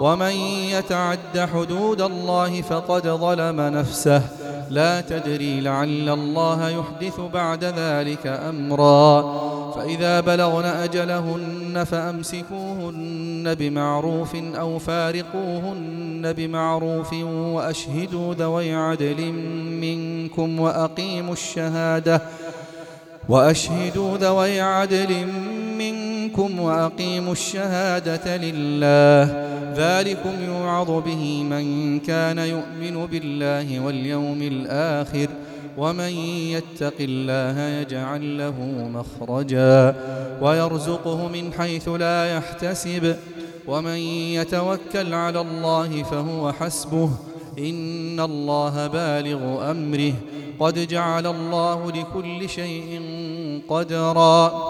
ومن يتعد حدود الله فقد ظلم نفسه. لا تدري لعل الله يحدث بعد ذلك أمرا. فإذا بلغن أجلهن فأمسكوهن بمعروف أو فارقوهن بمعروف وأشهدوا ذوي عدل منكم وأقيموا الشهادة وأشهدوا ذوي عدل منكم وأقيموا الشهادة لله ذلكم يوعظ به من كان يؤمن بالله واليوم الآخر ومن يتق الله يجعل له مخرجا ويرزقه من حيث لا يحتسب ومن يتوكل على الله فهو حسبه إن الله بالغ أمره قد جعل الله لكل شيء قدرا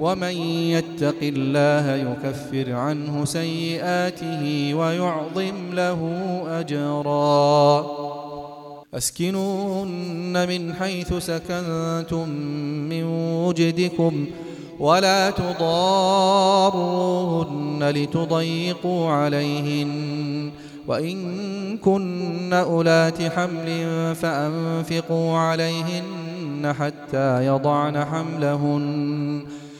ومن يتق الله يكفر عنه سيئاته ويعظم له أجرا. أسكنوهن من حيث سكنتم من وجدكم ولا تضاروهن لتضيقوا عليهن. وإن كن أولات حمل فأنفقوا عليهن حتى يضعن حملهن.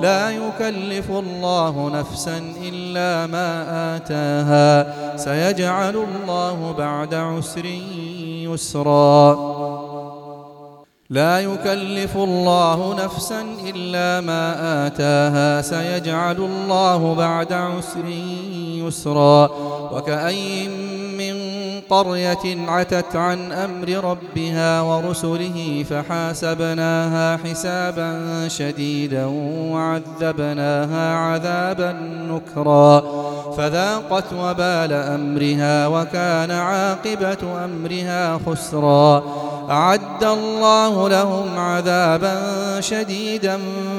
لا يكلف الله نفسا إلا ما آتاها. سيجعل الله بعد عسر يسرا. لا يكلف الله نفسا إلا ما آتاها. سيجعل الله بعد عسر يسرا. وكأي من قرية عتت عن أمر ربها ورسله فحاسبناها حسابا شديدا وعذبناها عذابا نكرا. فذاقت وبال أمرها وكان عاقبة أمرها خسرا. أعد الله لهم عذابا شديدا.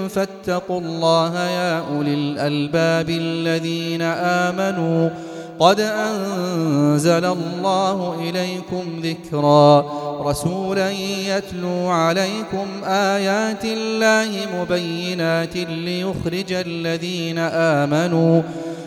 فاتقوا الله يا أولي الألباب الذين آمنوا. قد أنزل الله إليكم ذكرا رسولا يتلو عليكم آيات الله مبينات ليخرج الذين آمنوا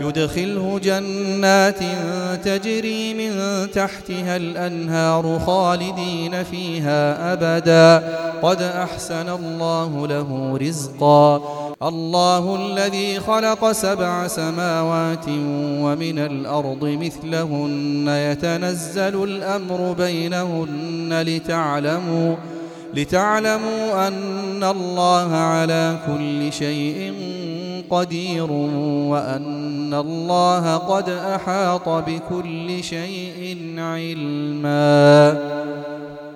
يدخله جنات تجري من تحتها الأنهار خالدين فيها أبدا. قد أحسن الله له رزقا. الله الذي خلق سبع سماوات ومن الأرض مثلهن. يتنزل الأمر بينهن لتعلموا لتعلموا أن الله على كل شيء قدير وأن الله قد أحاط بكل شيء علما